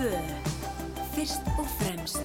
Fyrst og fremst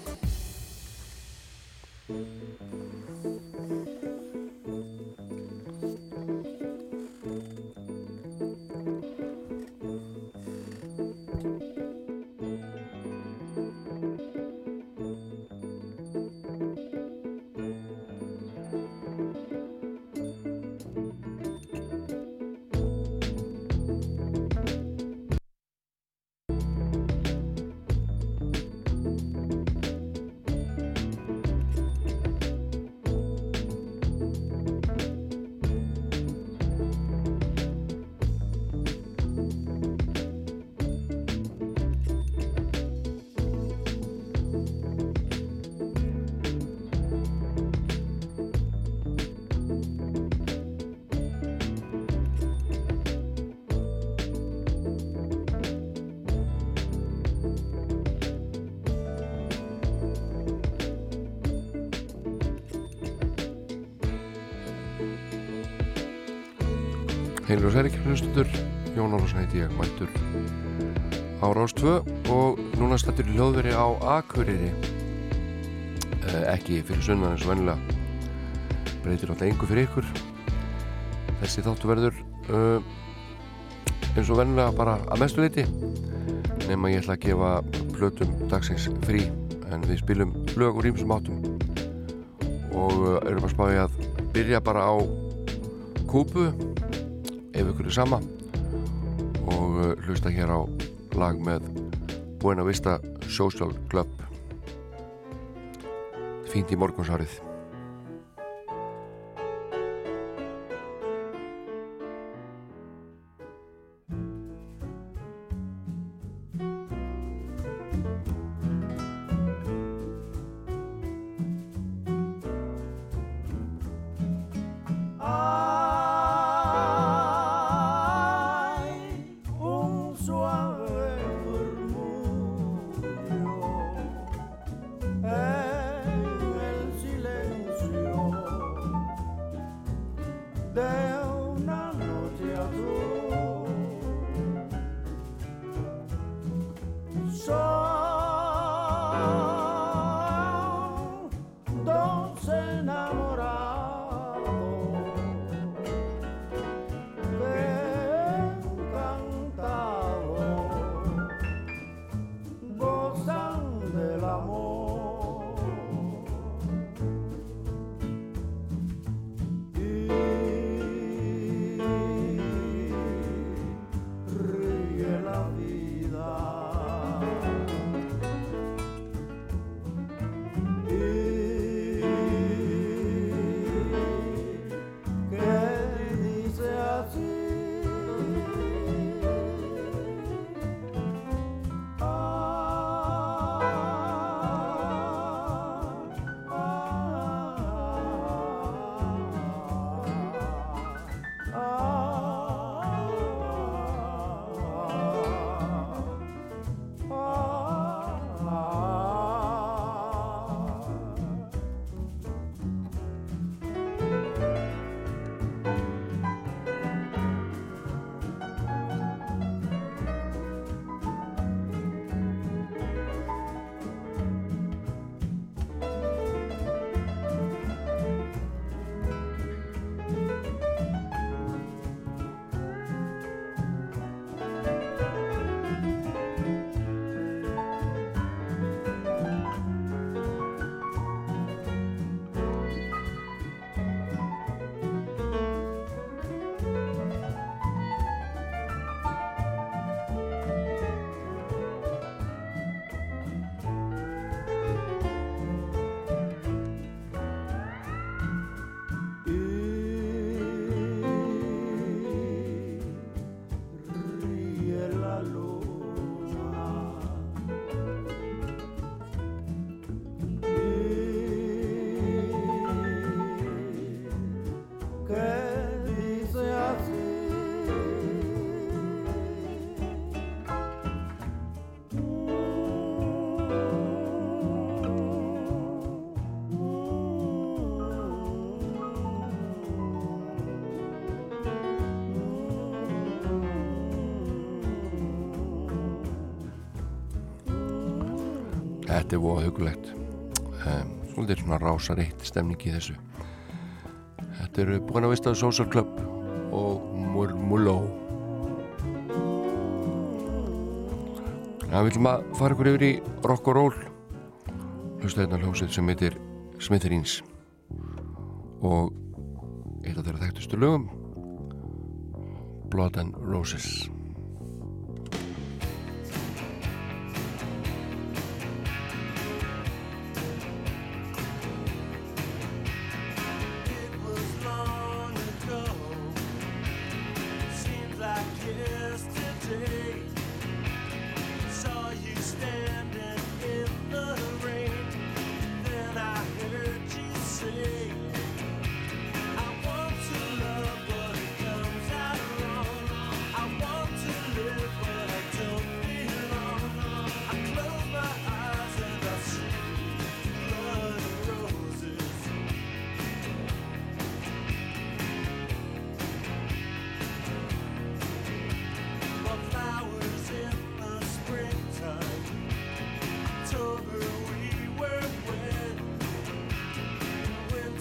Heilur og særi hlustundur, Jón Ólafsson heiti ég, mættur á Rástvö og núna stættur í hljóðveri á Akureyri. Eh, ekki fyrir sunnan eins og vennilega breytir alltaf engu fyrir ykkur. Þessi þáttu verður uh, eins og vennilega bara að mestu leiti nema ég ætla að gefa plötum dagsins frí en við spilum lög úr ímsum áttum. Og erum að spája að byrja bara á kúpu ykkur er sama. Og uh, hlusta hér á lag með Buena Vista Social Club. Fínt í morgunsárið Þetta er voða hugulegt um, Svolítið svona rásar eitt stemning í þessu. Þetta eru búin að vistaðu Social Club og Murmuló Það viljum að fara ykkur yfir í rock og roll. Hérna hljómsveit sem heitir Smithereens. Og eitt af þeirra þekktustu lögum Blood and Roses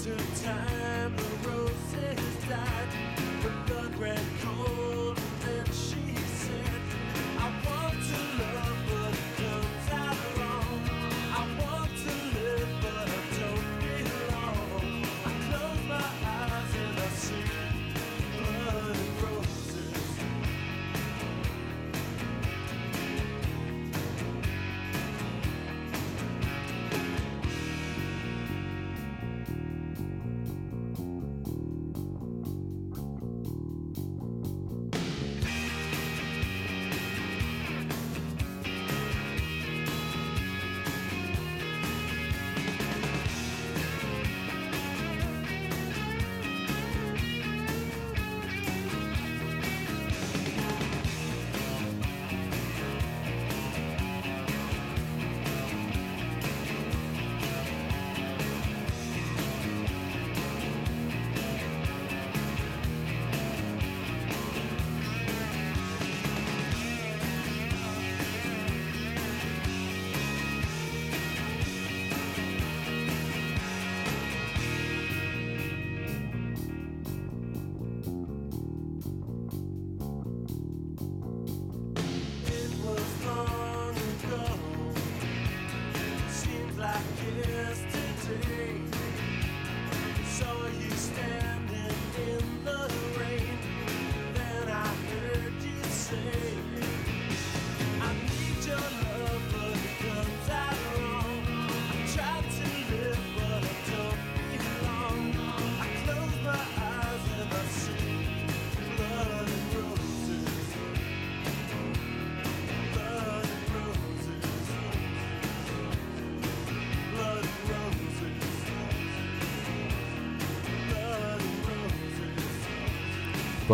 Wintertime the roses died, the blood ran cold,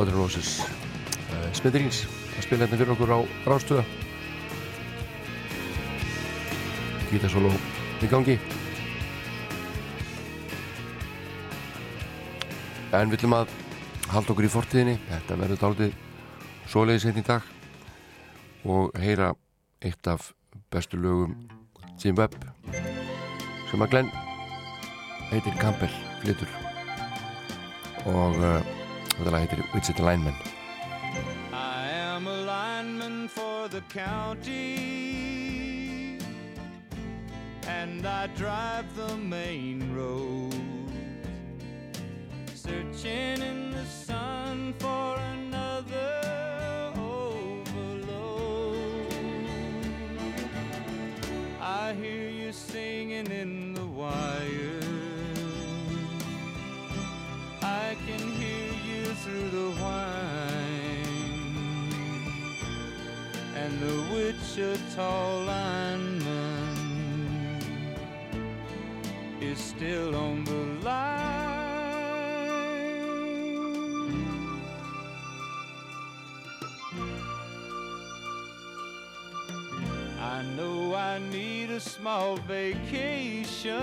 Blood Roses uh, Smithereens að spila hérna fyrir okkur á rástöða Gítarsóló í gangi. En við viljum að halda okkur í fortíðinni. Þetta verður dálítið svoleiðis einn í dag. Og heyra eitt af bestu lögum Jim Webb sem að Glenn heitir Campbell flytur. Og uh, þetta lag heitir Lineman. I am a lineman for the county, and I drive the main road, searching in the sun for another overload. I hear you singing in and the Wichita lineman is still on the line. I know I need a small vacation,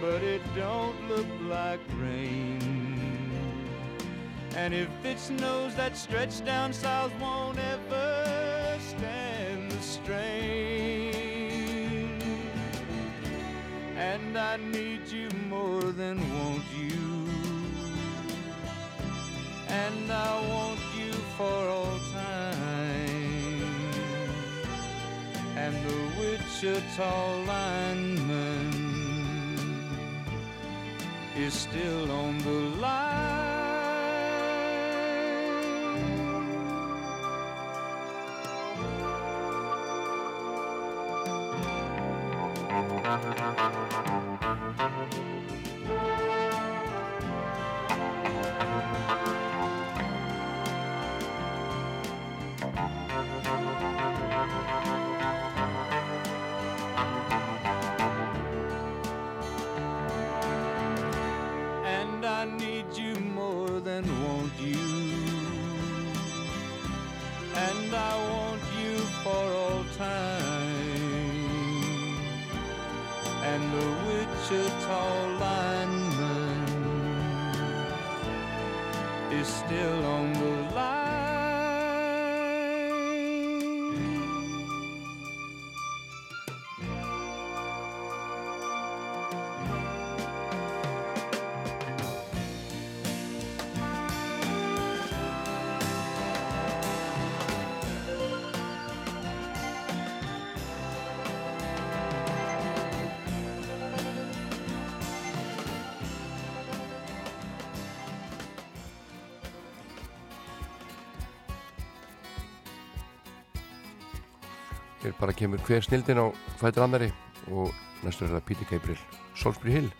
but it don't look like rain. And if it snows, that stretch down south won't ever stand the strain. And I need you more than want you. And I want you for all time. And the Wichita lineman is still on the line. bara kemur hver snildin á fætur annari og næstur er það Píti Gabriel Solsbrí Hill.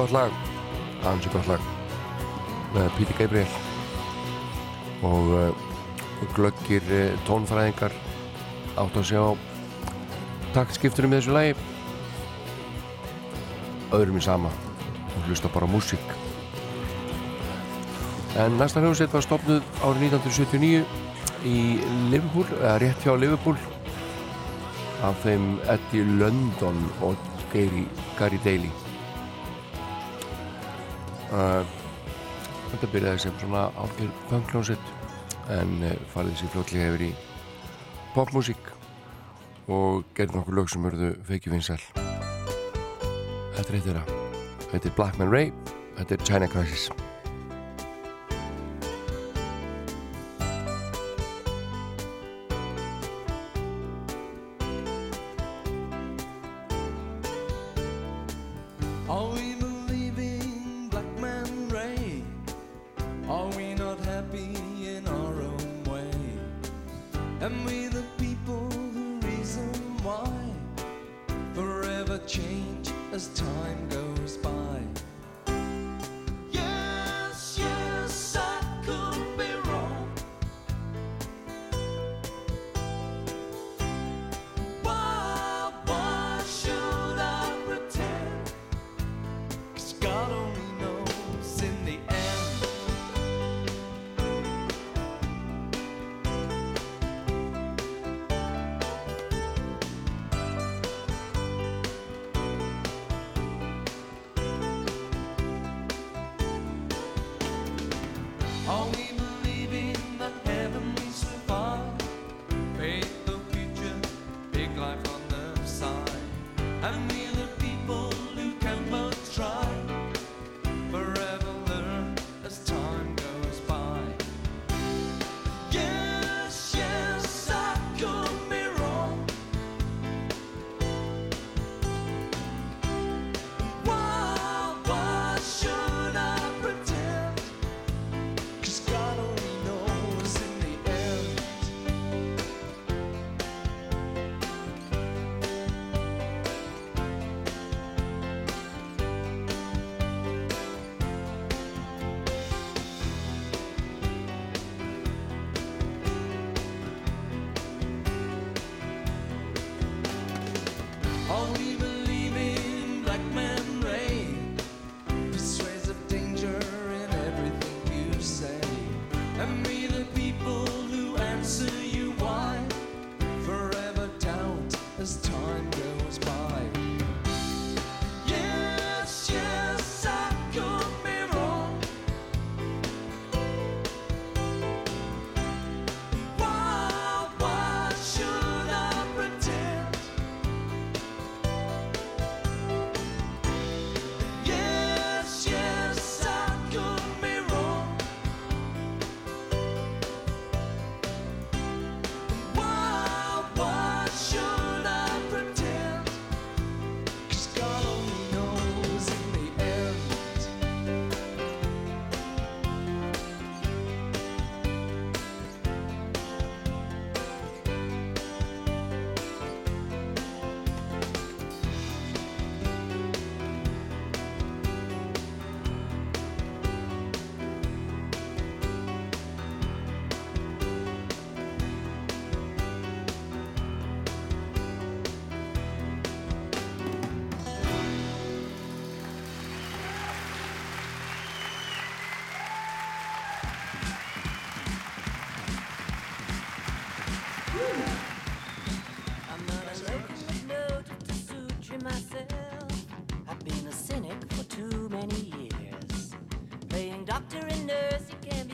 gott lag. Ansi gott lag. Með Píti Gabriel. Og uh, glöggir uh, tónfræðingar átt að sjá taktskipturum í þessu lagi. Öðrum í sama. Og hlusta bara músík. En næsta hljómsveit var stopnud árið 1979 í Liverpool, eða rétt hjá Liverpool af þeim Eddie London og Gary, Gary Daly. Eh, þetta byrjaði sem svona álgjör punk-klónsett en eh, farið þessi fljóðlega hefur í popmusík og gerði nokkuð lög sem verðu feikið vinsæl. Þetta er eitt þeirra. Þetta er Blackman Ray, þetta er China Crisis. doctor and nurse, you can't.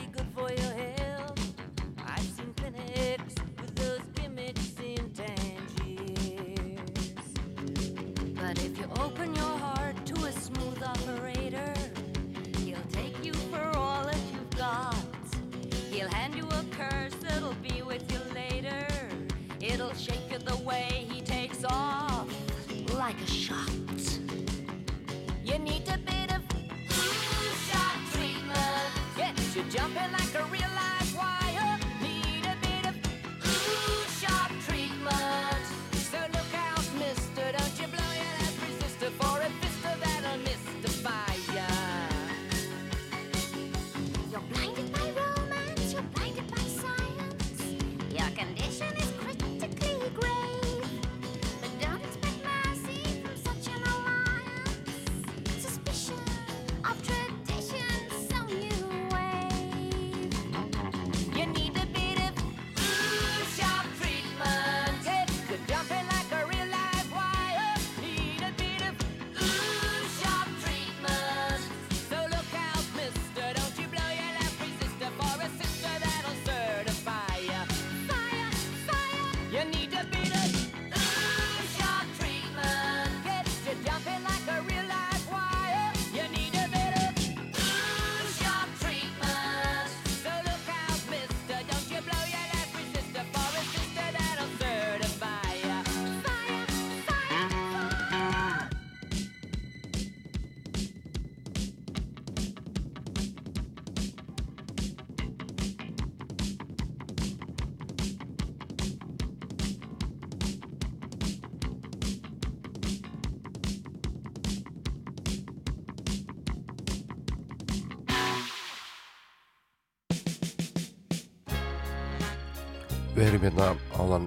Við erum hérna áðan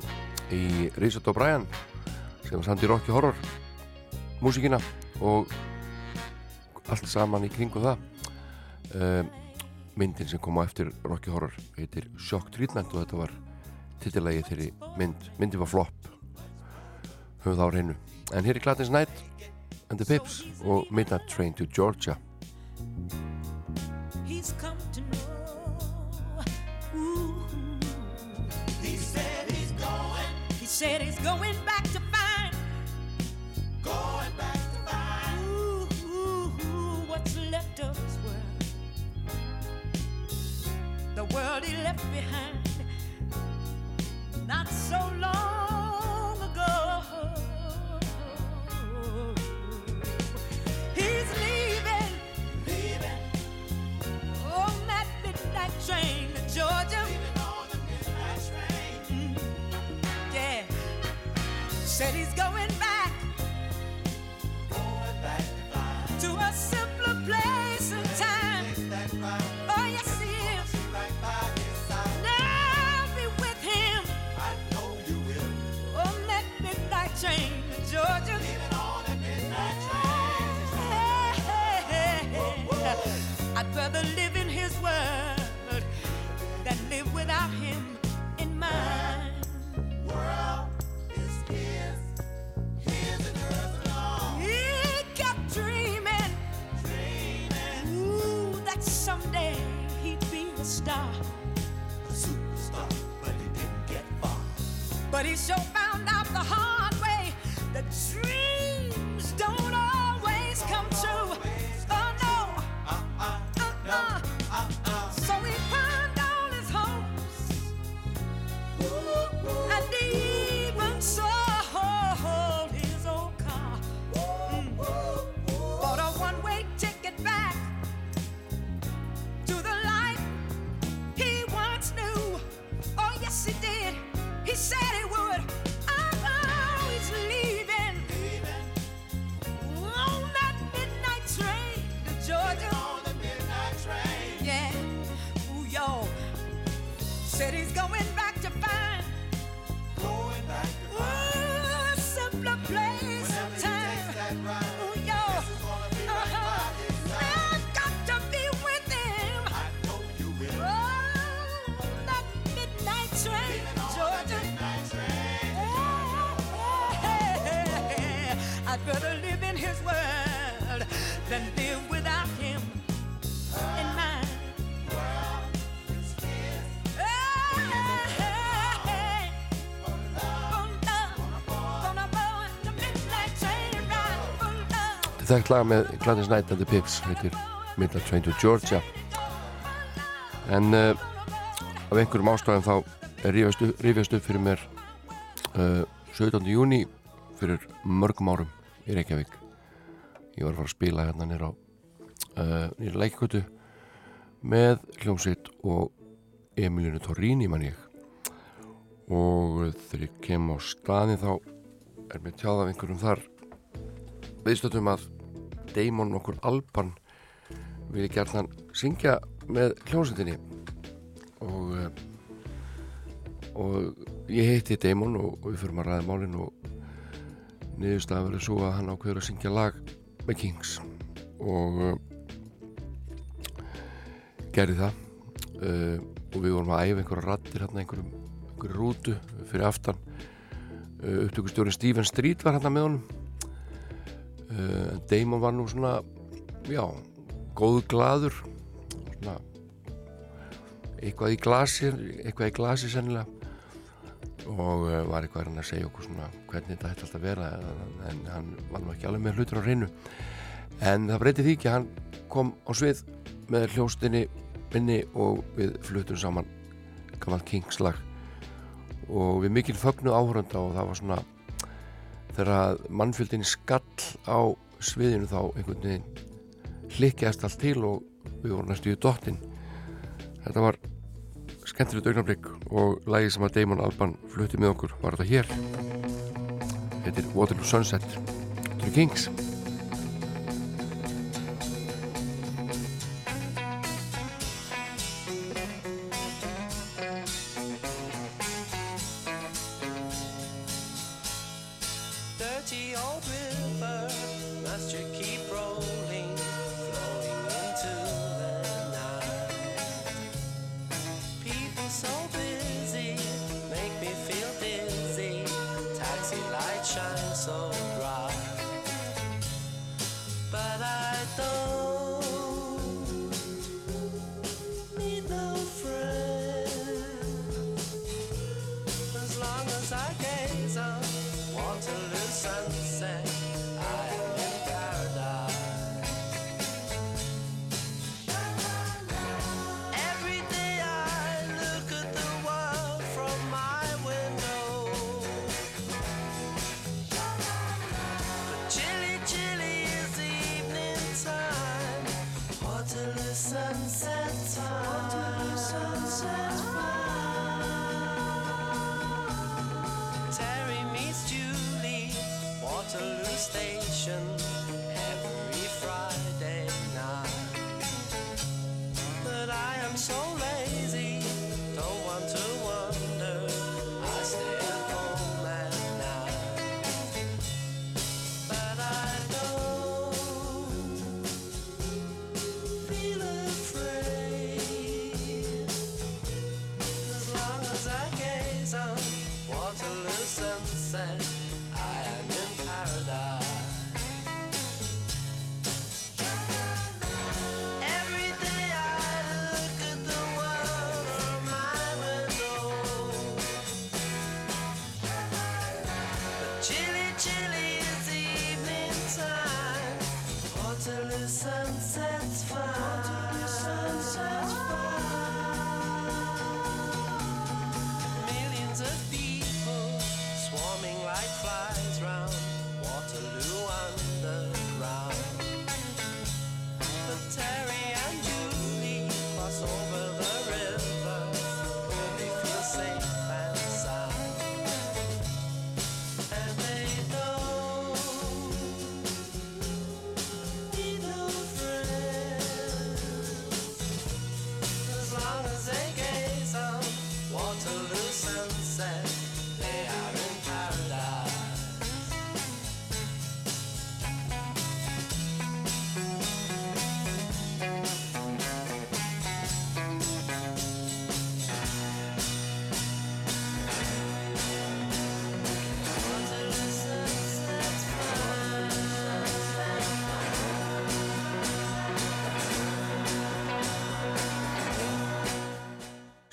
í Rísat og Brian sem í Rocky Horror músíkina og allt saman í kringu það. Uh, myndin sem kom á eftir Rocky Horror heitir Shock Treatment og þetta var titillagi þeirri mynd. Myndin var flop höfum það á reynu en hér er Gladys Knight and the Pips og Midnight Train to Georgia Þekkt lag með Gladys Knight and the Pips heitir Midnight Train to Georgia en uh, af einhverjum ástæðum þá rifjast upp, fyrir mér uh, 17. júni fyrir mörgum árum í Reykjavík ég var að fara að spila hérna nýra uh, leikkutu með hljómsitt og Emilinu Torrini mann ég og þegar ég kem á staðin þá er mér tjáð af einhverjum þar viðstöndum að Damon okkur Alban vilja gert hann syngja með hljómsveitinni. Og eh, og ég heiti Damon og, og við fyrir að ræða málinn og niðurstaðan verður svo að hann ákveður að syngja lag með Kings. Og uh, gerði það. Uh, og við vorum að æfa einhverja rattir hérna einhverju rútu fyrir aftan. Uh, upptökustjórin Stephen Street var hérna með honum uh, Damon var nú svona já, góðu gladur svona eitthvað í glasi eitthvað í glasi sennilega. Og uh, var eitthvað að reyna að segja okkur svona hvernig þetta ætti alltaf að vera en, en hann var nú ekki alveg með hlutur á reynu en það breyti því ekki hann kom á svið með hljóstinni minni og við flutum saman gaman Kingslag. Og við mikil fögnu áhörunda og það var svona þegar mannfjöldin skall á sviðinu þá einhvern veginn hlikkjast allt til og við vorum næstu í dottin þetta var skemmtilegt augnablik og lagi sem að Damon Alban flutti með okkur var þetta hér. Þetta er Waterloo Sunset The Kings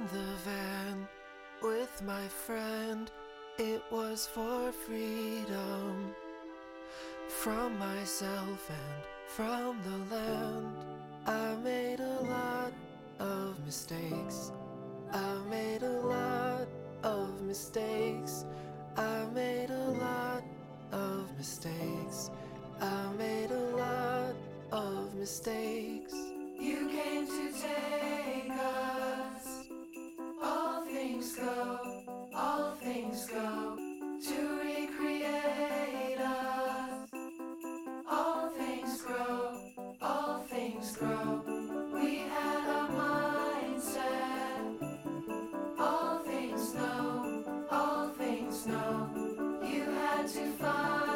in the van with my friend. It was for freedom from myself and from the land. I made a lot of mistakes. I made a lot of mistakes. I made a lot of mistakes. I made a lot of mistakes. You came to take us. All things go, all things go to recreate us. All things grow, all things grow. We had a mindset. All things know, all things know. You had to find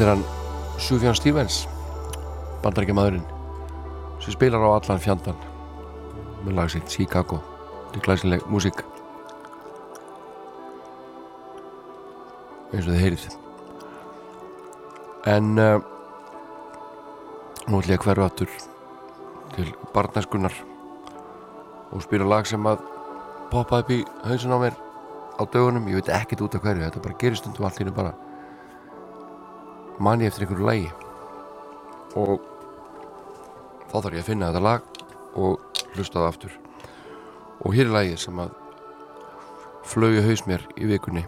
Þetta er hann Sufjan Stevens bandarækjamaðurinn sem spilar á allan fjandan með lag sitt Chicago er glæsileg músík. Eins og þið heyrið. En uh, nú ætlum ég að hverju aftur til barnæskunnar og spila lag sem að poppa upp í hausin á mér á dögunum, ég veit ekkert út af hverju þetta bara gerist í hennu bara man ég eftir einhverju lagi. Og þá þarf ég að finna þetta lag og hlusta það aftur. Og hér er lagið sem að flögu haus mér í vikunni.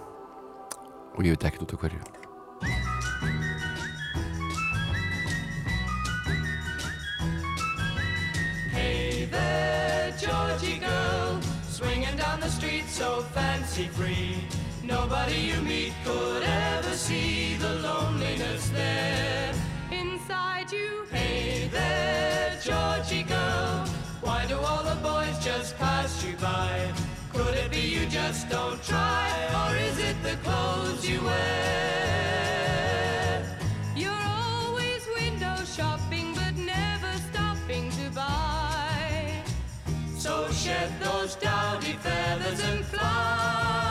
Og ég veit ekkert út af hverju. Hey there, Georgie girl, swinging down the street so fancy free. Nobody you meet could ever see the loneliness there inside you. Hey there, Georgie girl, why do all the boys just pass you by? Could it be you just don't try, or is it the clothes you wear? You're always window shopping, but never stopping to buy. So shed those dowdy feathers and fly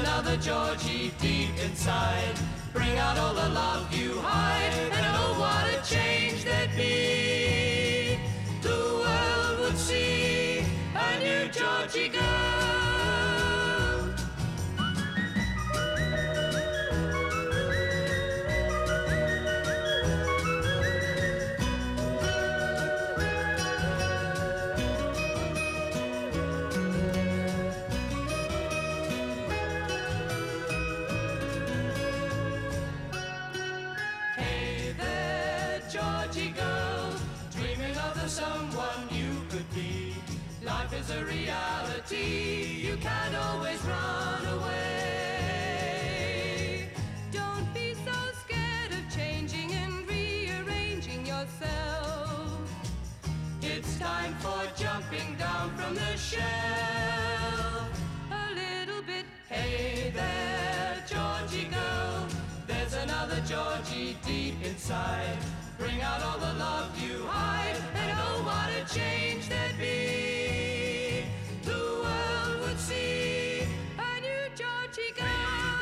another Georgie deep inside. Bring out all the love you hide, and oh, what a change there'd be. Shelf. A little bit, Hey there, Georgie girl, there's another Georgie deep inside. Bring out all the love you hide, and oh, what a change there'd be. The world would see a new Georgie girl.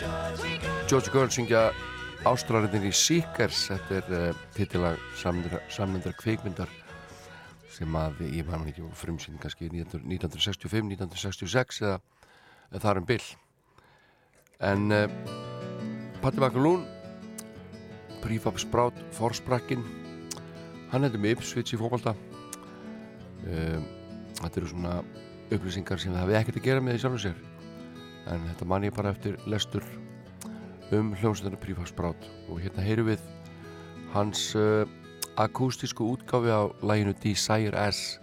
Georgie girl. George Girl syngja Ástralindin í Seekers þetta er uh, titilag samnendar kveikmyndar sem að ég man ekki frumsýn kannski 1965, 1966 eða þar um byll en uh, Patti Bakalún Prífab Sprát Forsbrakkin hann hefði með Ipswich í fókbalta um, þetta eru svona upplýsingar sem það hefði ekkert að gera með í sjálfum sér. En þetta man ég bara eftir lestur um hljómsveitinu Prífab Sprát og hérna heyrum við hans uh, akústísku útgáfi á læginu Desire S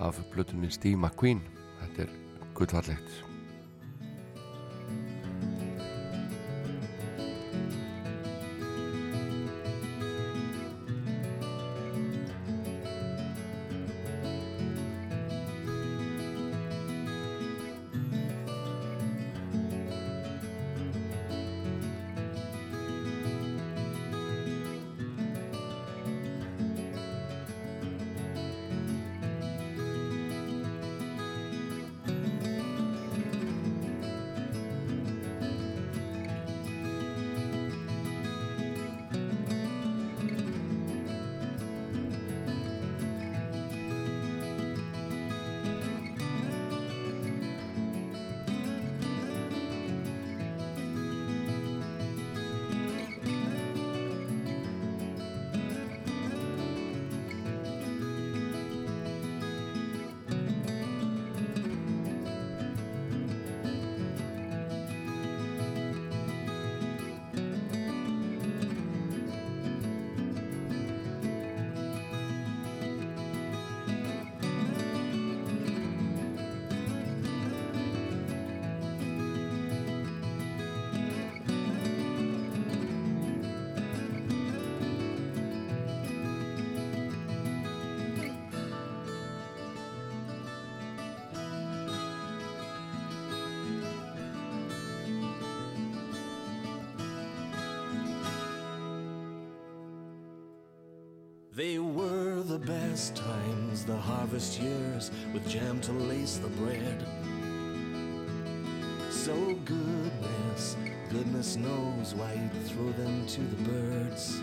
af blötunni Steve McQueen. Þetta er gullfallegt best times, the harvest years, with jam to lace the bread. So goodness, goodness knows why you'd throw them to the birds.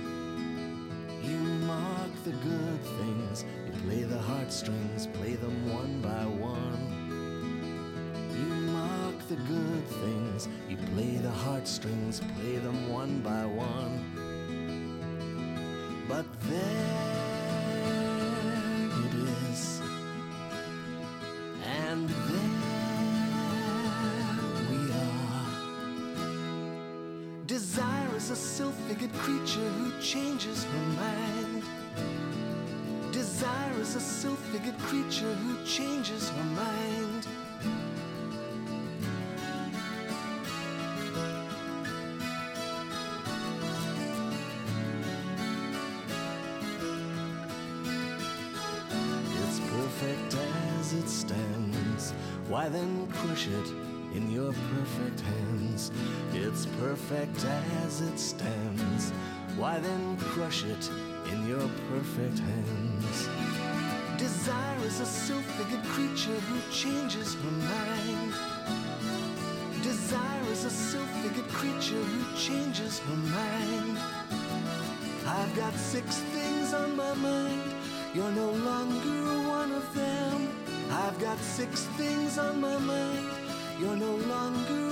You mark the good things, you play the heartstrings, play them one by one. You mark the good things, you play the heartstrings, play them one by one. A self-figured creature who changes her mind. Desire is a self-figured creature who changes her mind. It's perfect as it stands. Why then crush it in your perfect hands? It's perfect as it stands. Why then crush it in your perfect hands? Desire is a self-figured creature who changes her mind. Desire is a self-figured creature who changes her mind. I've got six things on my mind. You're no longer one of them. I've got six things on my mind. You're no longer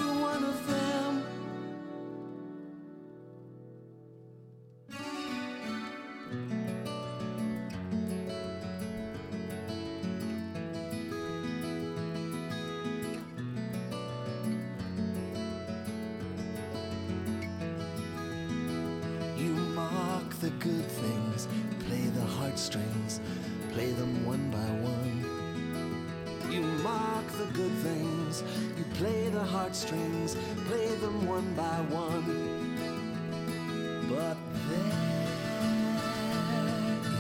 mark the good things, you play the heartstrings, play them one by one. But there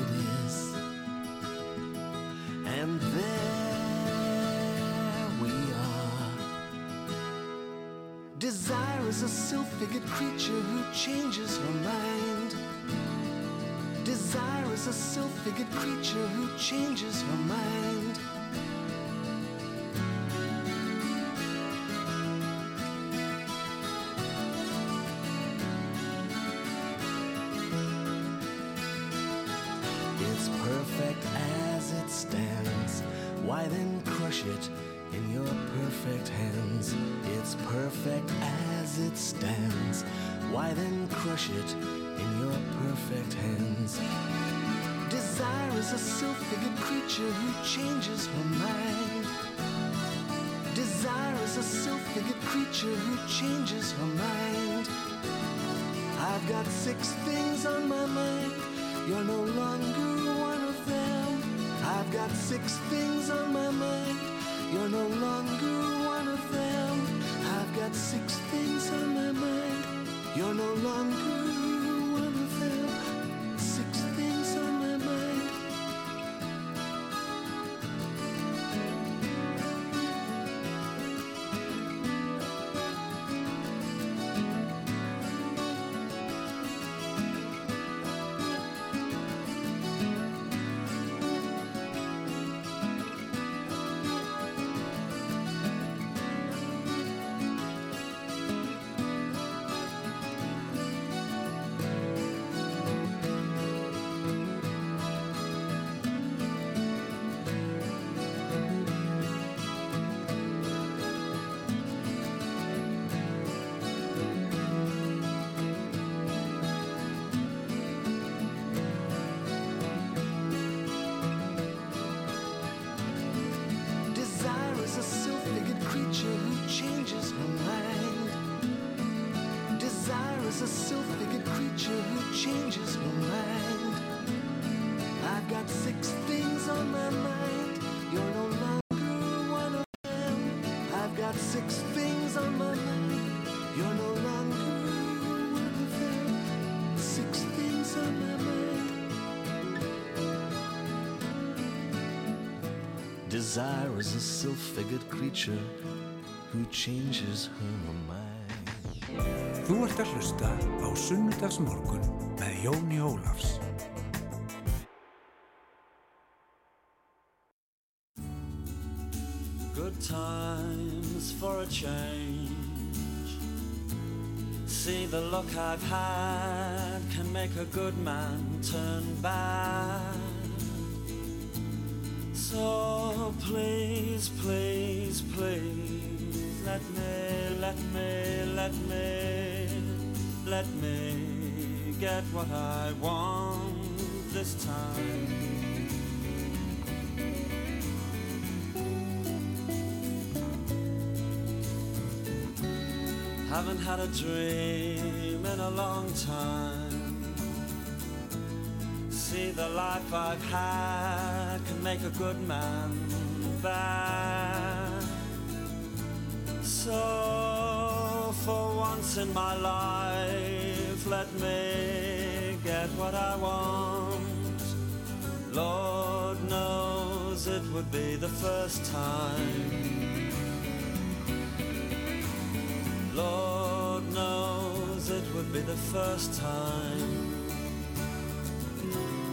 it is, and there we are. Desire is a self-figured creature who changes her mind. Desire is a self-figured creature who changes her mind. It in your perfect hands? Desire is a silk-figured creature who changes her mind. Desire is a silk-figured creature who changes her mind. I've got six things on my mind. You're no longer one of them. I've got six things on my mind. You're no longer one of them. I've got six things on my mind. You're no longer Desire is a silk-figured creature who changes her mind. Þú ert að hlusta á Sunnudagsmorgun með Jóni Ólafs. Good times for a change. See the luck I've had can make a good man turn bad. So please, please, please, let me, let me, let me, let me get what I want this time. Haven't had a dream in a long time. See the life I've had can make a good man bad. So for once in my life, let me get what I want. Lord knows it would be the first time. Lord knows it would be the first time thank you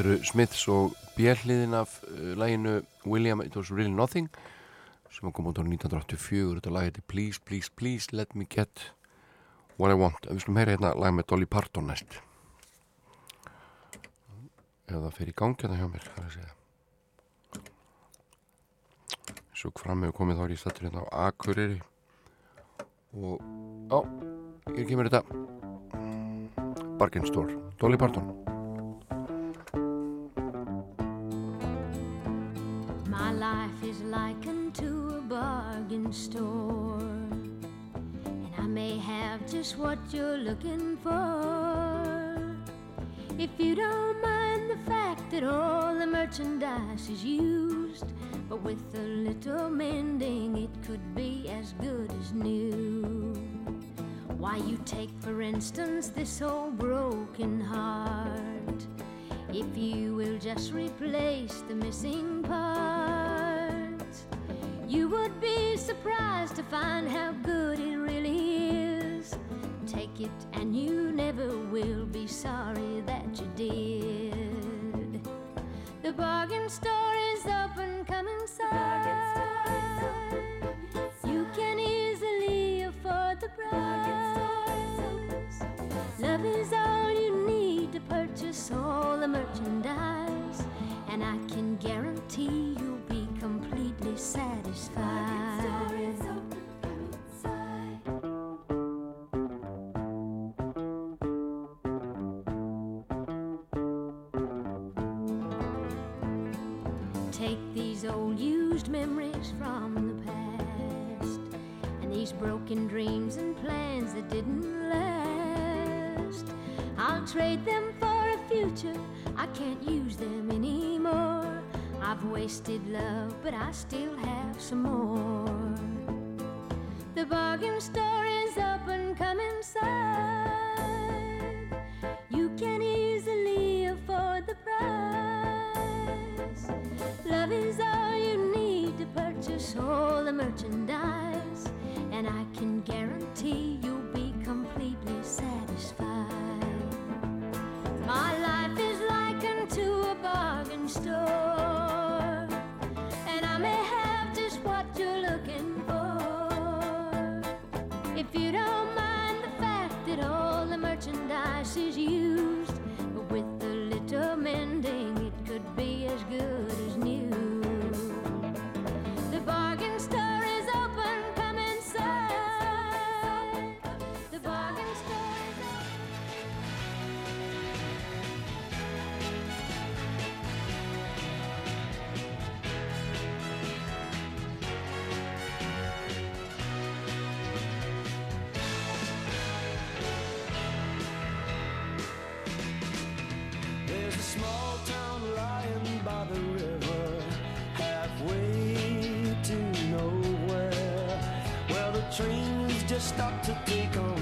Þetta eru Smiths og bjelliðin af uh, læginu William It Was Really Nothing sem kom út á 1984 þetta lag heiti Please, Please, Please Let Me Get What I Want. En við skulum heyra hérna lag með Dolly Parton næst. Ef það fer í gangi þetta hjá mér það er að segja. Svo fram hefur komið þá er ég stættur hérna á Akureyri. Og á, hér kemur þetta. Bargain Store Dolly Parton My life is likened to a bargain store. And I may have just what you're looking for. If you don't mind the fact that all the merchandise is used, but with a little mending, it could be as good as new. Why, you take, for instance, this old broken heart. If you will just replace the missing part, you would be surprised to find how good it really is. Take it, and you never will be sorry that you did. The bargain store is open, come inside. You can easily afford the price. purchase all the merchandise, and I can guarantee you'll be completely satisfied. Take these old used memories from the past, and these broken dreams and plans that didn't last. I'll trade them for future. I can't use them anymore. I've wasted love, but I still have some more. The bargain story. just stop to take a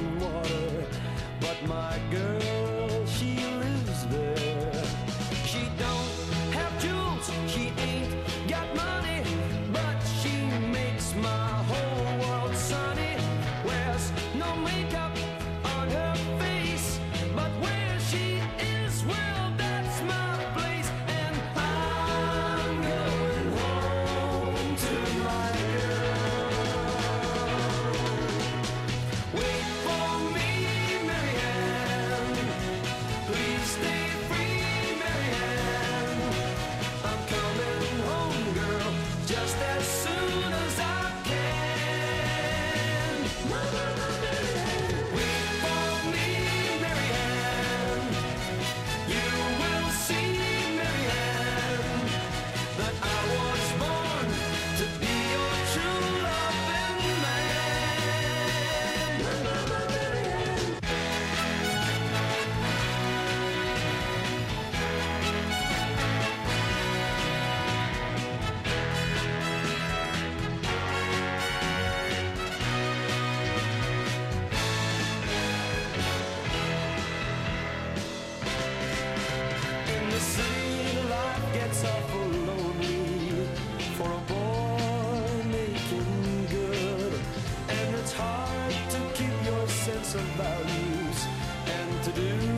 some values and to do.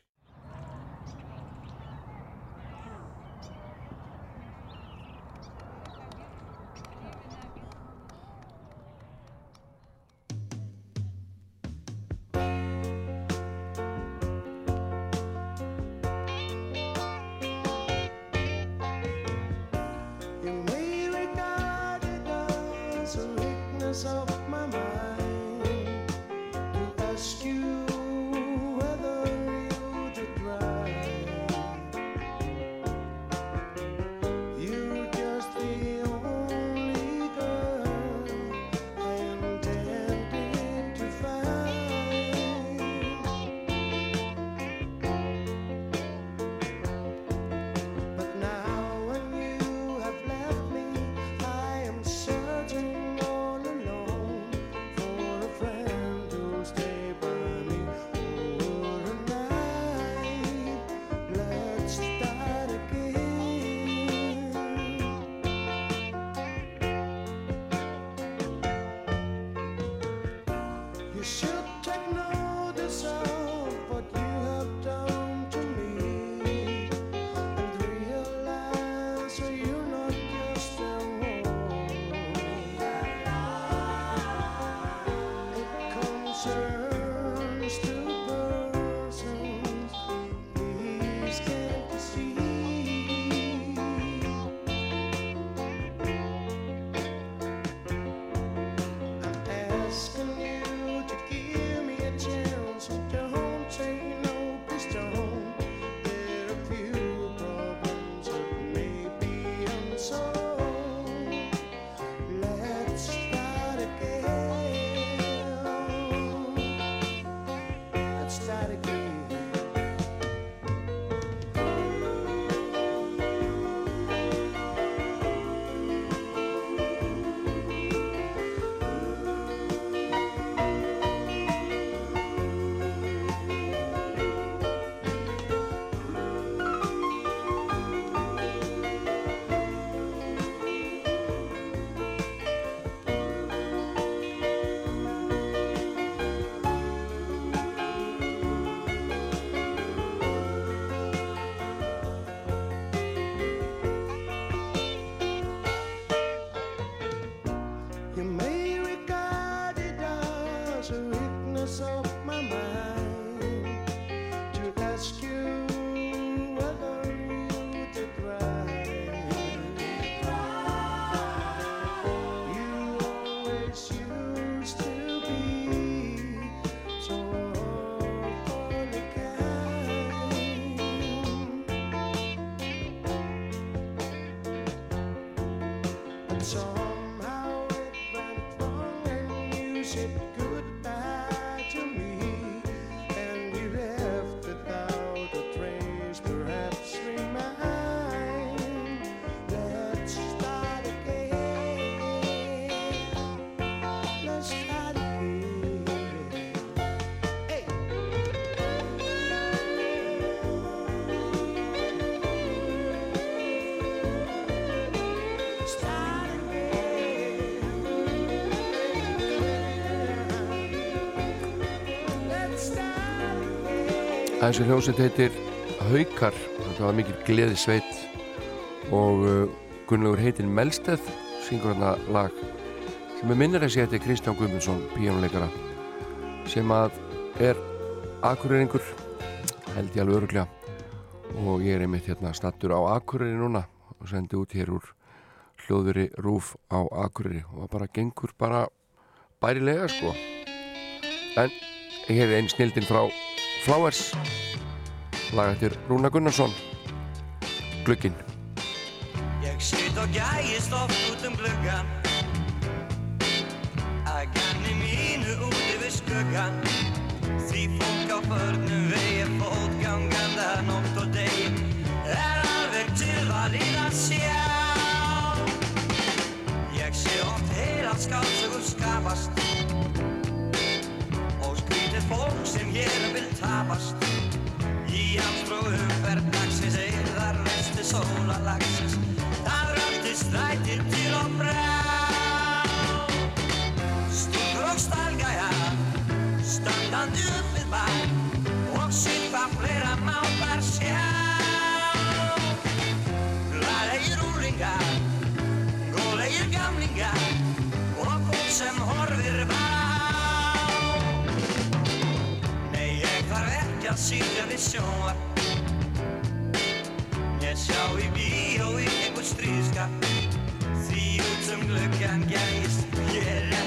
Þessi hljómsveit heitir Haukar. Þetta var mikil gleði sveit og uh, Gunnlaugur heitin Melsteð syngur hérna lag sem er minnir að sé þetta Kristján Guðmundsson píjónuleikara sem að er akureyringur held ég alveg öruglega og ég er einmitt hérna stattur á Akureyri núna og sendi út hér úr hljóðveri rúf á Akureyri. Og það bara gengur bara bærilega sko. En hér er einn snildin frá Flowers. Lag eftir Rúna Gunnarsson. Glugginn. Ég sit og gægist oft út um gluggan Að ganni mínu út yfir skuggan Því fólk á förnum vegi fótganganda nótt og deg Er alveg tilvalið að sjá Ég sé oft heila skálsögur skapast. Og skrítið fólk tapast. Í hamstrú umferð dagsins eirðar vesti sólalagsins Það röldi strætir til og frá. Stúkur og stalgæjar standandi upp við bæ og sýpa sjónvar Ég sjá í bíó í einhver stríðskap Því út sem glöggjan gæst Ég er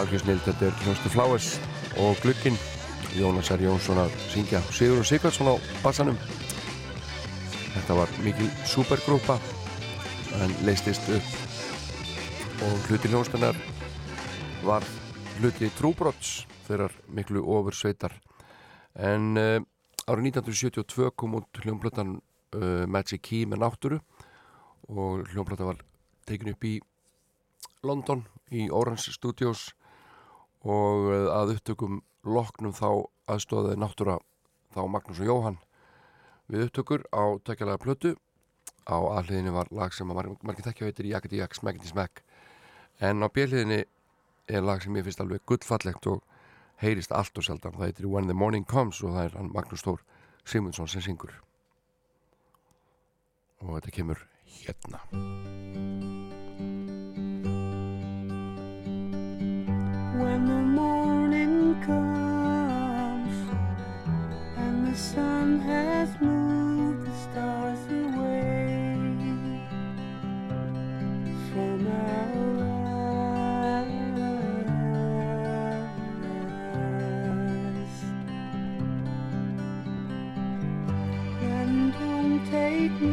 er algjör snill, þetta er Hljóstu Flowers og Glukkin Jónas R. Jónsson að syngja. Sigur og Sigvardsson á bassanum. Þetta var mikil supergrúpa en leistist upp. Og hluti hljónstunnar var hluti trúbrots þeirrar miklu ofur sveitar en uh, árið 1972 kom út hljómblötan uh, Magic Key með náttúru. Og hljómblöta var tekin upp í London í Orange Studios og uh, að upptökum loknum þá aðstóðið náttúra þá Magnús og Jóhann við upptökur á tökjalega plötu. Á aðliðinu var lag sem að margir marg þekkja heitir Jakati Jak, Smekkiti Smekk en á bjöliðinu er lag sem ég finnst alveg gullfallegt og heyrist allt og sjaldan. Það heitir When the Morning Comes og það er Magnús Þór Simundsson sem syngur. Og þetta kemur hérna When the morning comes and the sun has moved the stars away from our eyes, then don't take me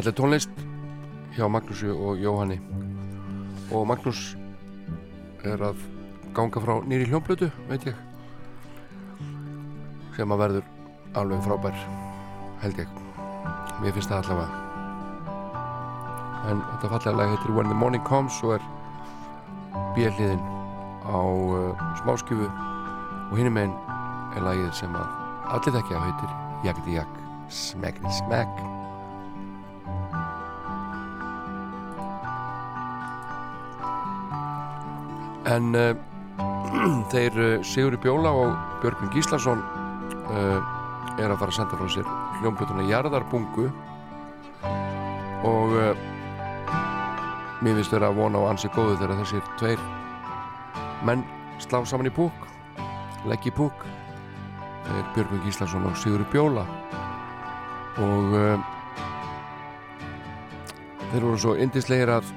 Fallið tónlist hjá Magnúsi og Jóhanni. Og Magnús er að ganga frá nýri hljómblötu, veit ég sem að verður alveg frábær held ég. Mér finnst það allavega. En þetta fallega lag heitir When the Morning Comes og er bjelliðin á uh, smáskjöfu og hinum meginn er lagið sem að allir þekkja heitir Jakti Jak Smekkni Smekk En uh, þeir uh, Sigurður Bjóla og Björgvin Gíslason uh, er að fara að senda frá sér hljómblutuna Jarðarbungu. Og mér finnst þeirra að vona á ansi góðu þegar þessir tveir menn slá saman í púk legg í púk. Þeir Björgvin Gíslason og Sigurður Bjóla. Og þeir voru svo indislegir að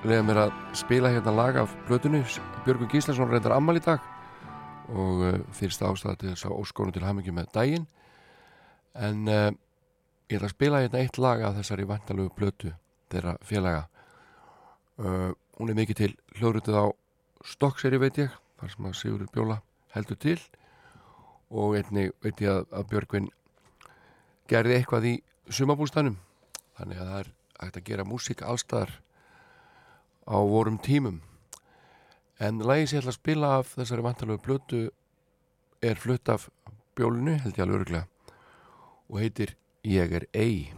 lega mér að spila hérna lag af blötunni Björgur Gíslason reyndar ammal í dag og uh, fyrst ástæða til þess að óskonu til hamingi með daginn. En uh, ég ætla að spila hérna eitt lag af þessari vantalögu blötu þeirra félaga. Uh, hún er mikið til hljóðrutið á Stokkseri veit ég þar sem að Sigurður Bjóla heldur til. Og einnig veit ég að, að Björgvin gerði eitthvað í sumabústanum þannig að það er hægt að gera músík allstaðar á vorum tímum. En lagi sem ég ætla að spila af þessari vantalögu blötu er flutt af bjólinu, held ég alveg öruglega og heitir Ég er ei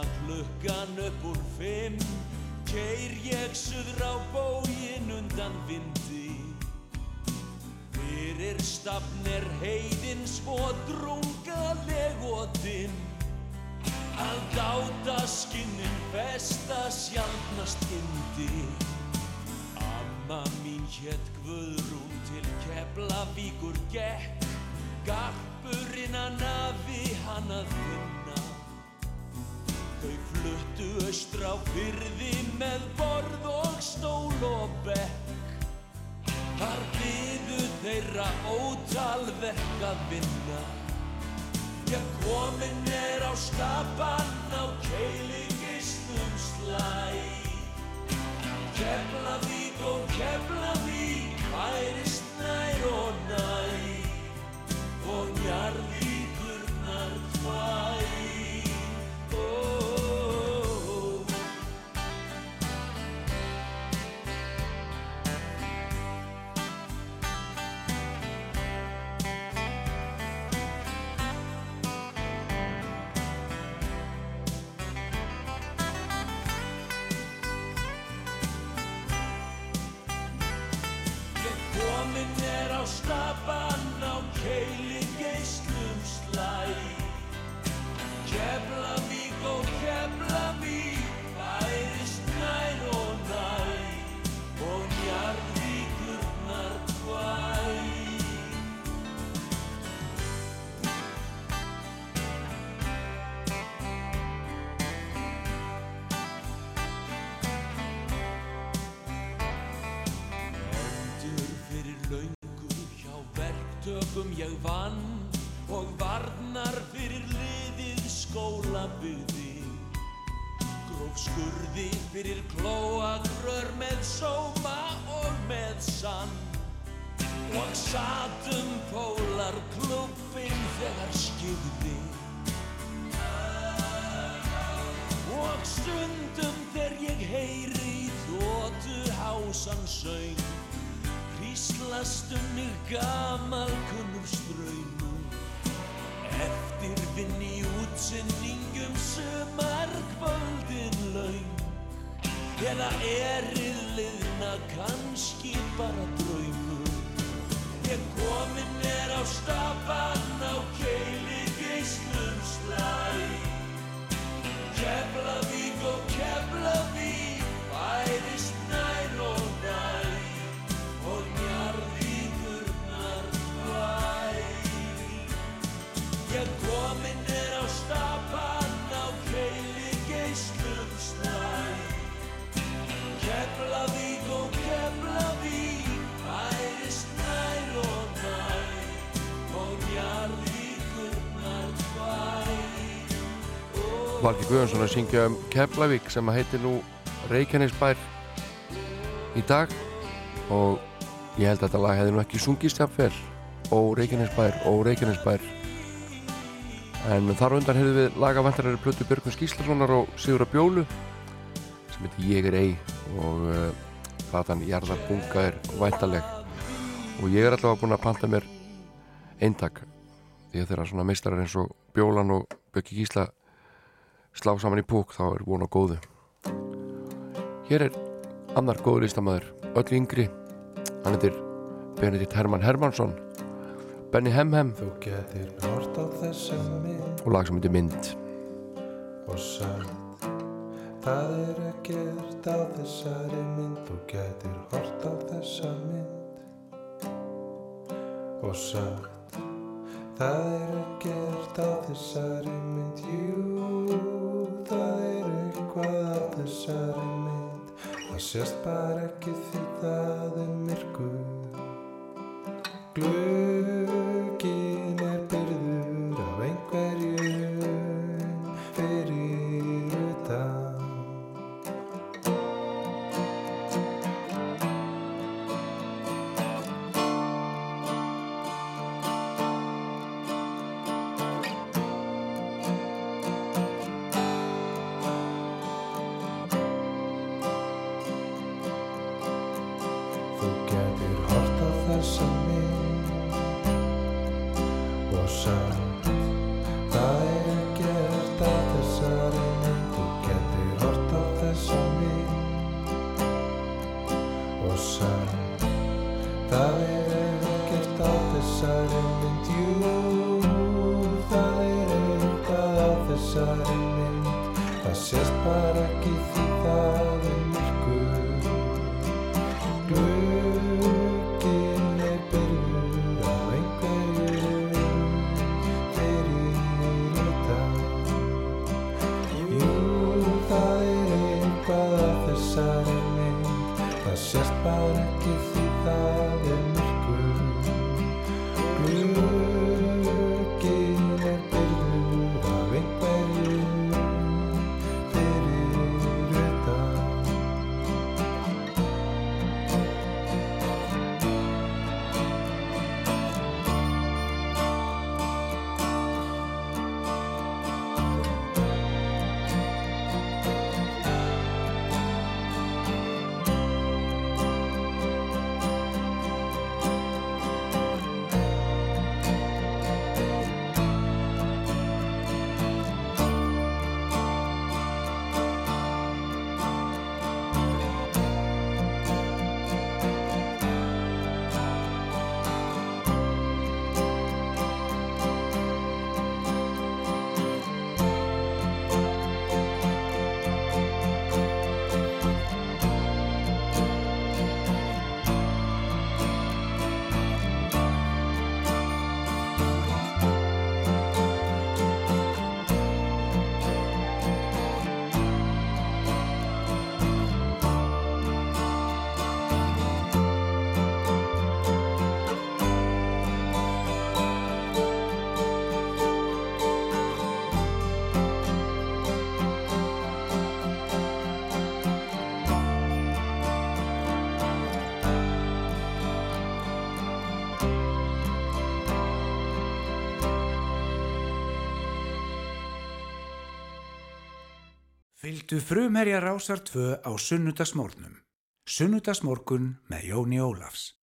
svona klukkan upp úr fimm Keir ég suður á bógin undan vindi. Fyrir stafn er heiðin svo drungaleg og dimm Að dáta skinnin festa sjálfnast hindi Amma mín hétt Guðrún til Keflavíkur gekk. Garpurinn að nafi hann að finna Þau fluttu austra á fyrði með borð og stól og bekk. Þar byðu þeirra ótalverk að vinna. Já komin er á skapan á keilingistum slæ. Keflavík og Keflavík hærist nær og næ og njarðvíkurnar hvæ Valgi Guðjónsson að syngja um Keflavík sem heitir nú Reykjanesbær í dag. Og ég held að þetta lag hefði nú ekki sungist jafnvel og Reykjanesbær og Reykjanesbær. En þar undan hefði við lagavantarari Plötu Björgun Skíslasonar og Sigur Bjólu sem heitir Ég er ei og uh, platan Jarðarbunga er væntaleg og ég er allavega búinn að panta mér eintak því að þeirra svona meistarar eins og Bjólan og Björki Gísla slá saman í púk þá er von á góðu. Hér er annar góður listamæður öll yngri. Hann heitir Benedikt Hermann Hermansson Benny Hemhem og lag sem heitir Mynd. Og sagt Það er ekkert á þessari mynd. Þú getur hort á þessa mynd. Og sagt Það er ekkert á þessari mynd. Jú, það er eitthvað á þessari mynd. Það sést bara ekki því það er myrkur. Glugginn fylgdu frumherja rásar tvö á sunnudagsmórnum. Sunnudagsmórkun með Jóni Ólafs.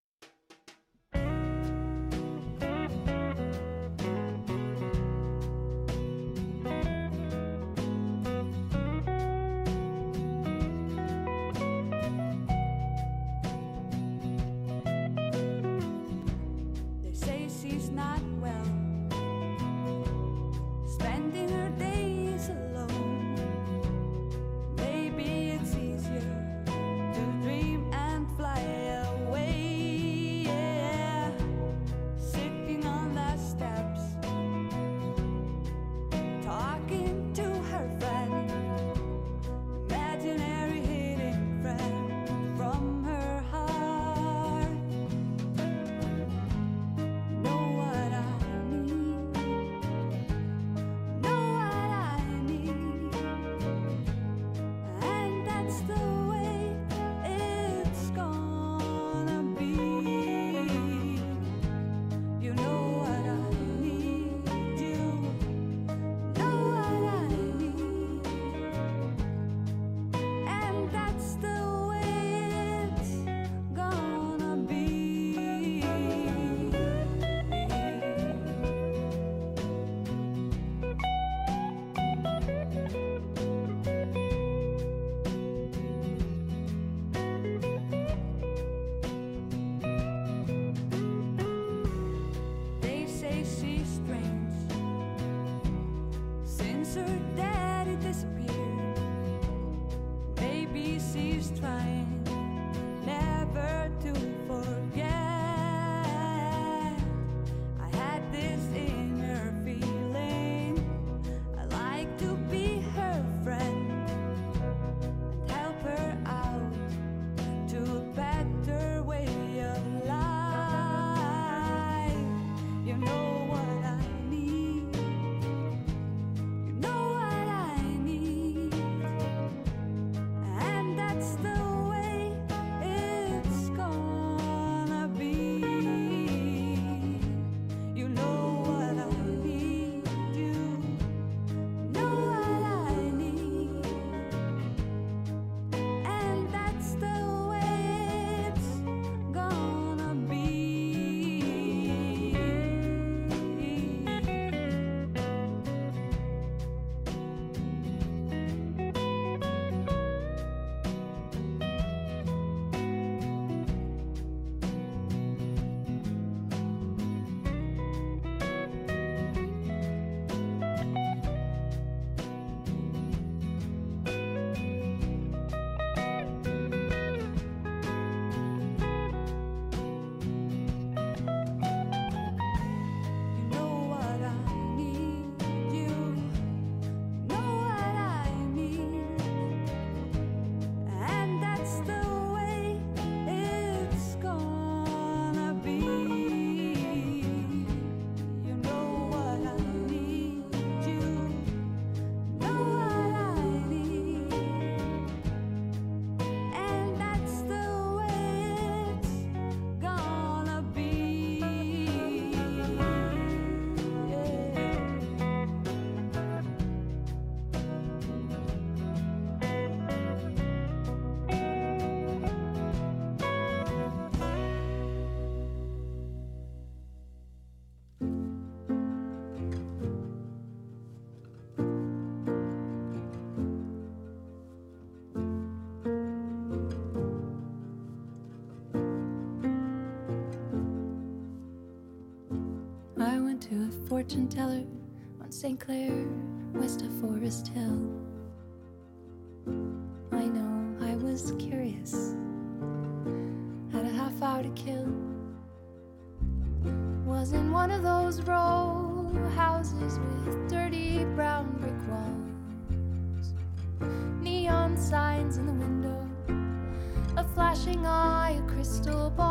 fortune teller on St. Clair, west of Forest Hill. I know I was curious, had a half hour to kill. Was in one of those row houses with dirty brown brick walls, neon signs in the window, a flashing eye, a crystal ball.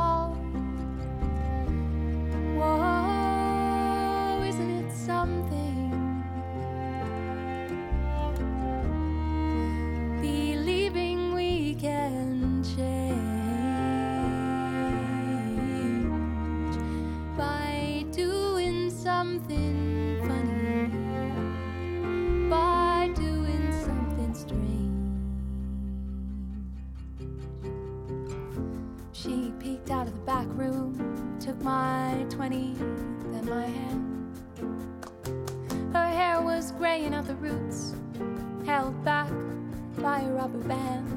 Rubber band.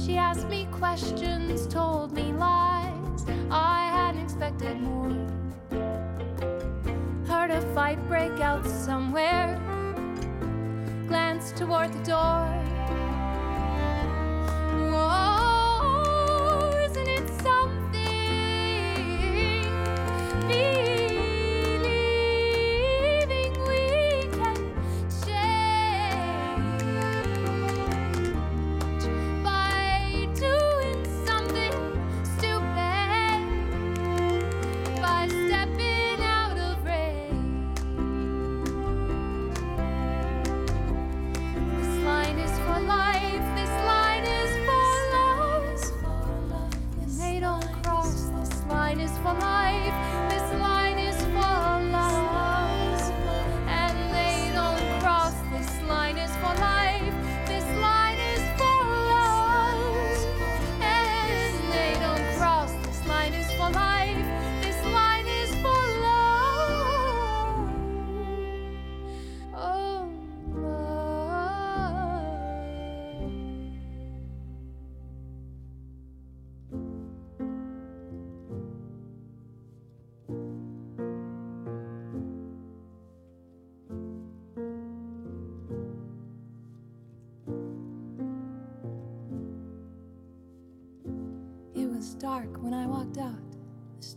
She asked me questions, told me lies. I hadn't expected more. Heard a fight break out somewhere. Glanced toward the door. Whoa,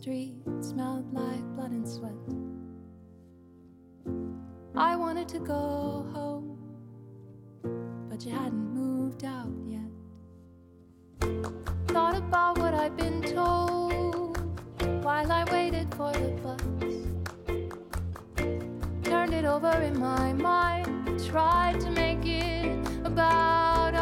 street smelled like blood and sweat. I wanted to go home, but you hadn't moved out yet. Thought about what I'd been told while I waited for the bus. Turned it over in my mind, tried to make it about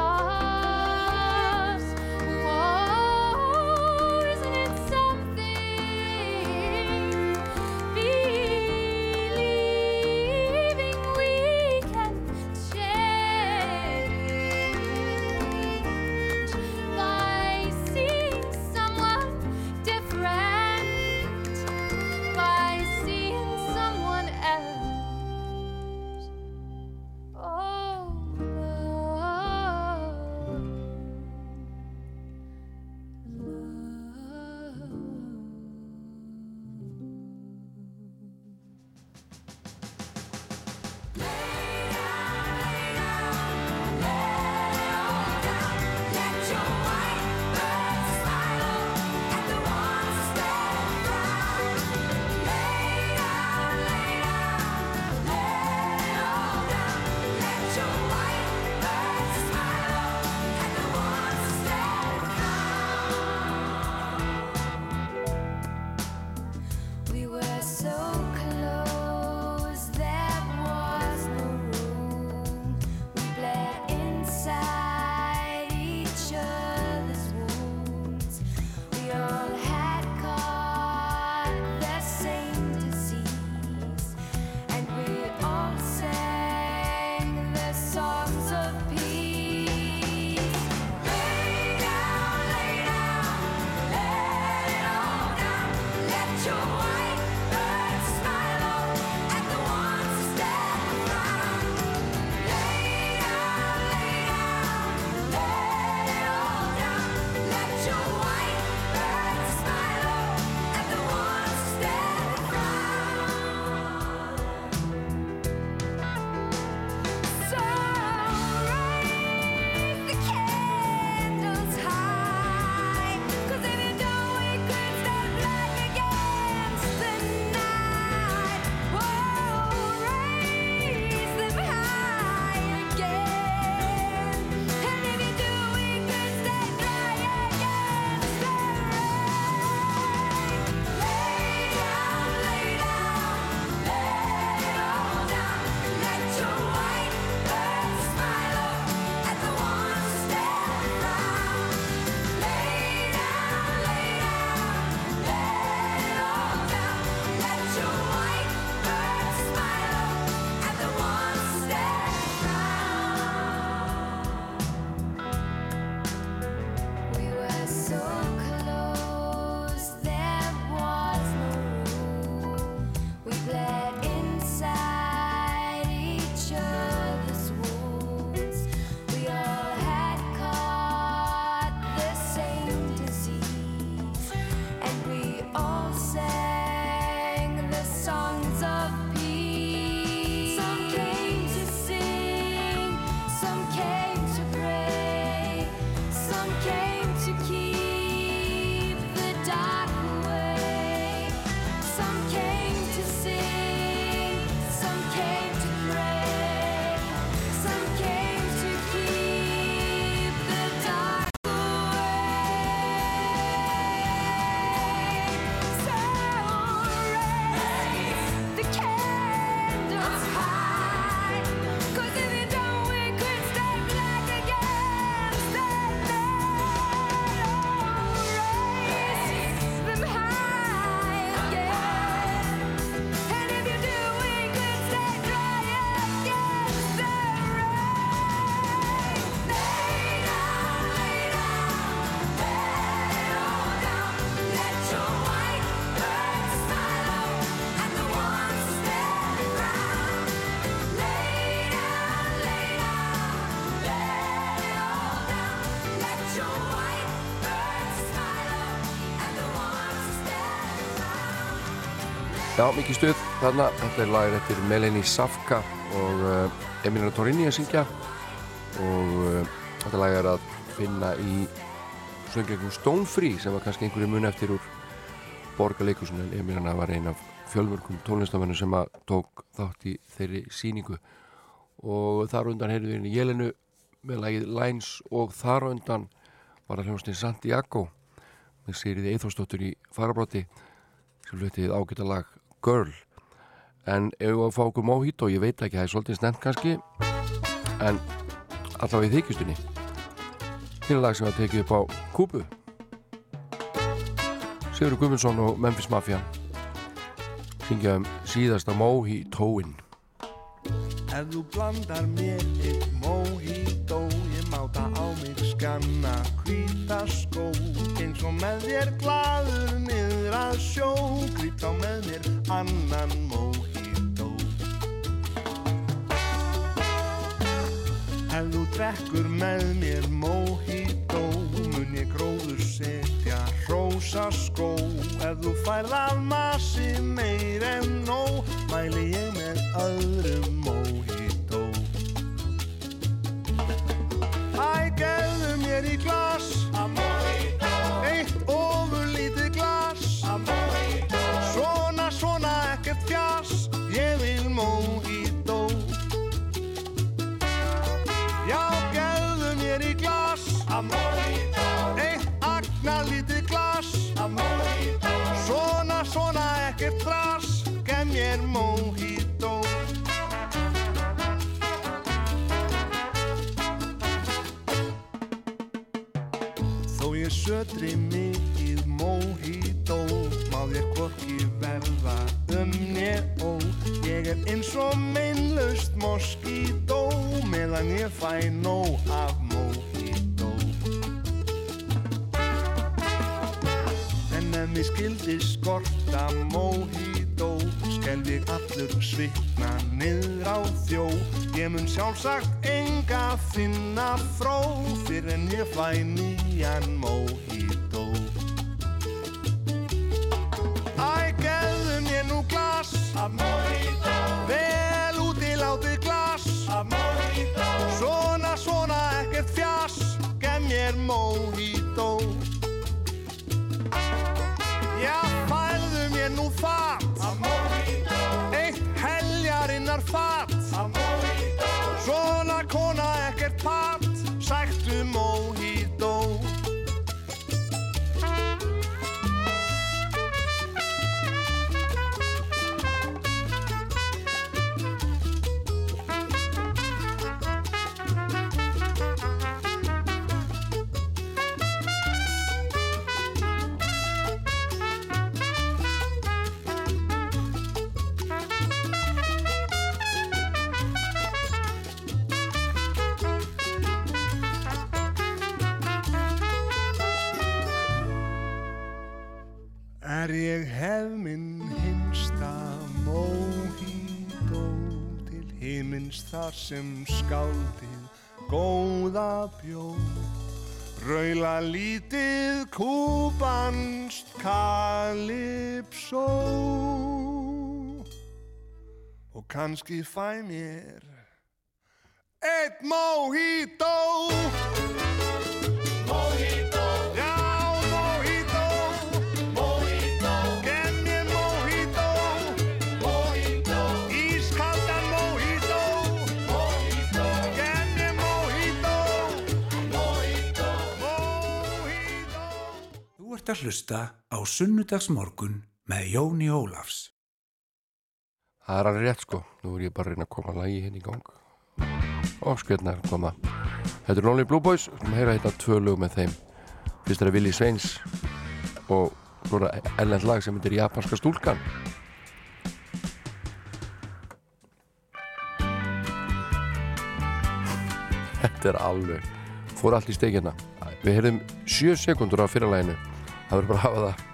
Já, mikið stuð. Þarna, þetta er lagir eftir Melanie Safka og uh, Emilina Torini að syngja. Og uh, þetta lag er að finna í söngleikum Stonefree sem var kannski einhverju mun eftir úr borgarleikursun en Emilina var ein af fjölmörgum tónlistamennu sem að tók þátt í þeirri síningu og þar undan heyrðu við inn í Jelenu með lagið Lines og þar undan var að hljómsnið Santiago með sýriði Eithórsdóttur í farabráti sem hlutið ágæta lag Girl. En ef við að fá okkur Mojito, ég veit ekki það er svolítið snemt kannski. En allavega í þykjustunni. Hér er lag sem við að tekið upp á Kúbu. Sigur Guðmundsson og Memphis Mafia. Syngja um síðasta Mojitóin Ef þú blandar mér eitt mojito Ég máta á mig skanna hvíta skó Eins og með þér glaður niður að sjó. Grýt á með mér annan mojito. Ef þú drekkur með mér mojito Mun ég gróður setja rósa skó. Ef þú færð af massi meir en nóg Mæli ég með öðrum mojito. Æ, gefðu mér í glas ég sötri mikið mojito Má þér hvorki verða um nér ó. Ég er eins og meinlaust moskító Meðan ég fæ nóg af mojito En ef mér skildi skorta mojito Skelf ég allur svitna niður á þjó. Ég mun sjálfsagt enga finna fró Fyrir en ég fæ nýjan mojito glas. Af mojito Vel ég hef minn hinsta mojito til himins þar sem skáldið góða bjóð Raula lítið kúbanst kalipsó. Og kannski fæ mér eitt mojito ert að hlusta á Sunnudagsmorgun með Jóni Ólafs. Það er alveg rétt sko, nú er ég bara að reyna að koma lagi henni í gang. Og skvetna að koma. Þetta er Lonely Blue Boys, við erum að heyra hérna tvö lög með þeim. Fyrst er það Willi Sveins og svona ellend lag sem heitir Japanska stúlkan. Þetta er alveg fór allt í steikina Við heyrðum 7 sekundur af fyrirlæginu það verður bara að hafa það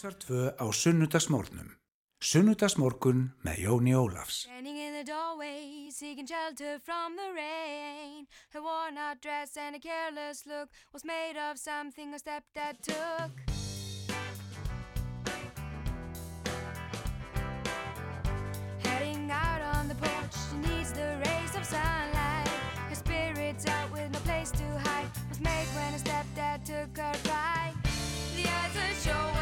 Rásar 2 á sunnudagsmórnum. Sunnudagsmórkun með Jóni Ólafs. Standing in the doorway, seeking shelter from the rain Her worn out dress and a careless look Was made of something her stepdad took Heading out on the porch, she needs the rays of sunlight Her spirit's out with no place to hide Was made when her stepdad took her ride The eyes that show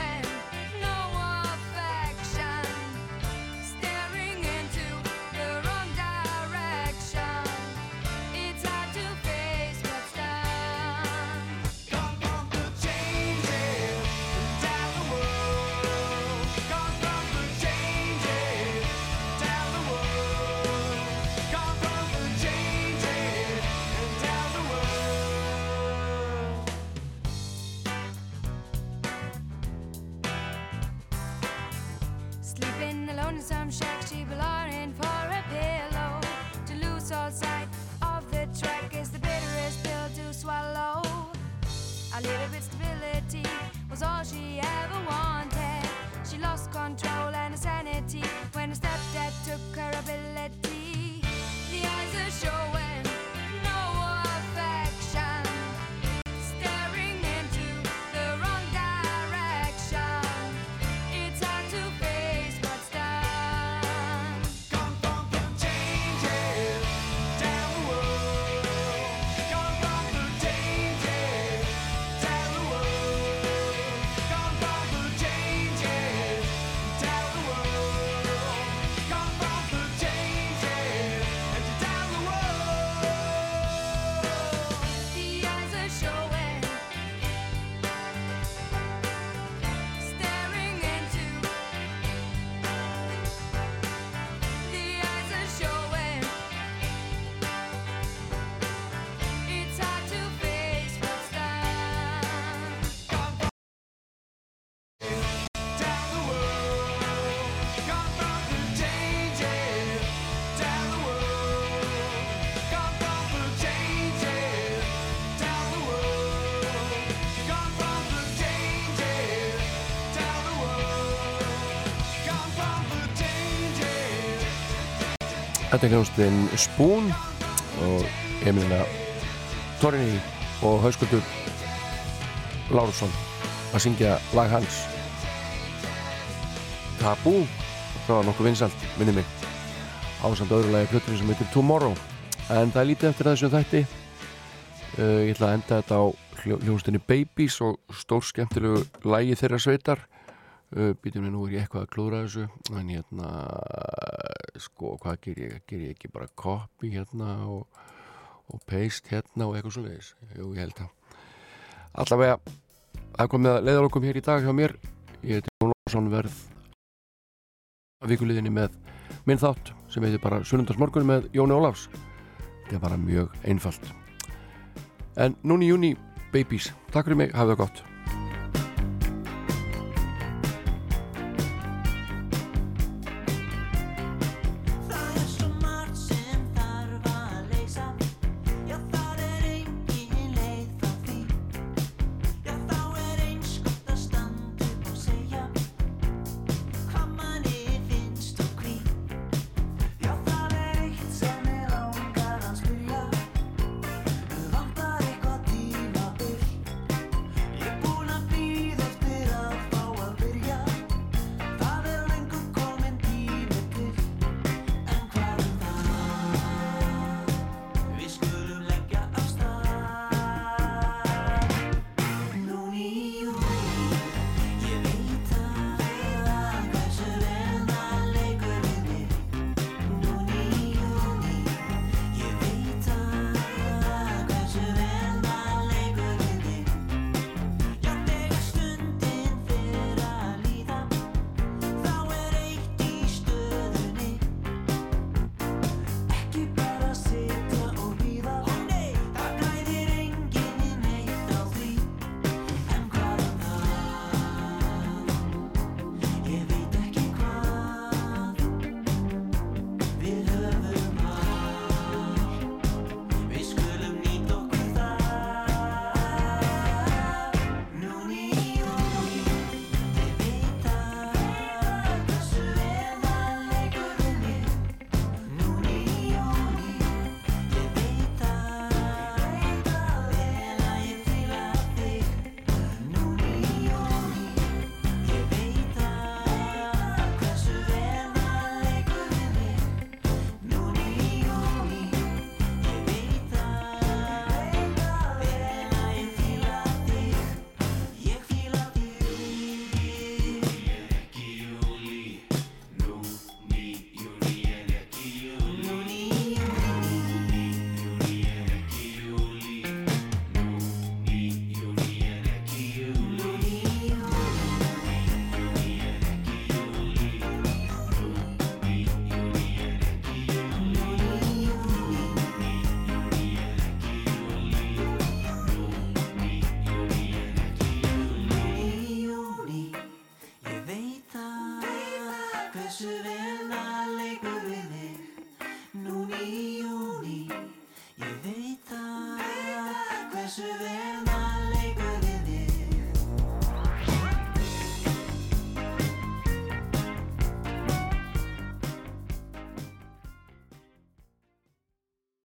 was all she ever wanted. She lost control and her sanity when her stepdad took her ability. The eyes are showing Þetta er hljómsveitin Spoon og Emilina Torrini og Hauskuldur Lárusson að syngja lag hans. Tabú það var nokkuð vinsalt, minni mig ásand öðru lagi plötunum sem heitir Tomorrow. En það er lítið eftir þessum þætti. Uh, ég ætla að enda þetta á hljó- hljómsveitinni Babies og stór skemmtilegu lagi þeirra sveitar býtum við nú er ég eitthvað að klúra þessu en hérna sko hvað ger ég, ger ég ekki bara copy hérna og, og paste hérna og eitthvað svo leiðis jú ég held að allavega það kom með okkur hér í dag hjá mér. Ég heiti Jón Lórsson verð að vikuliðinni með minn þátt sem heitir bara Sunnundarsmorgun með Jóni Ólafs. Þetta er bara mjög einfalt. En núni júni Babies, takk fyrir mig, hafið það gott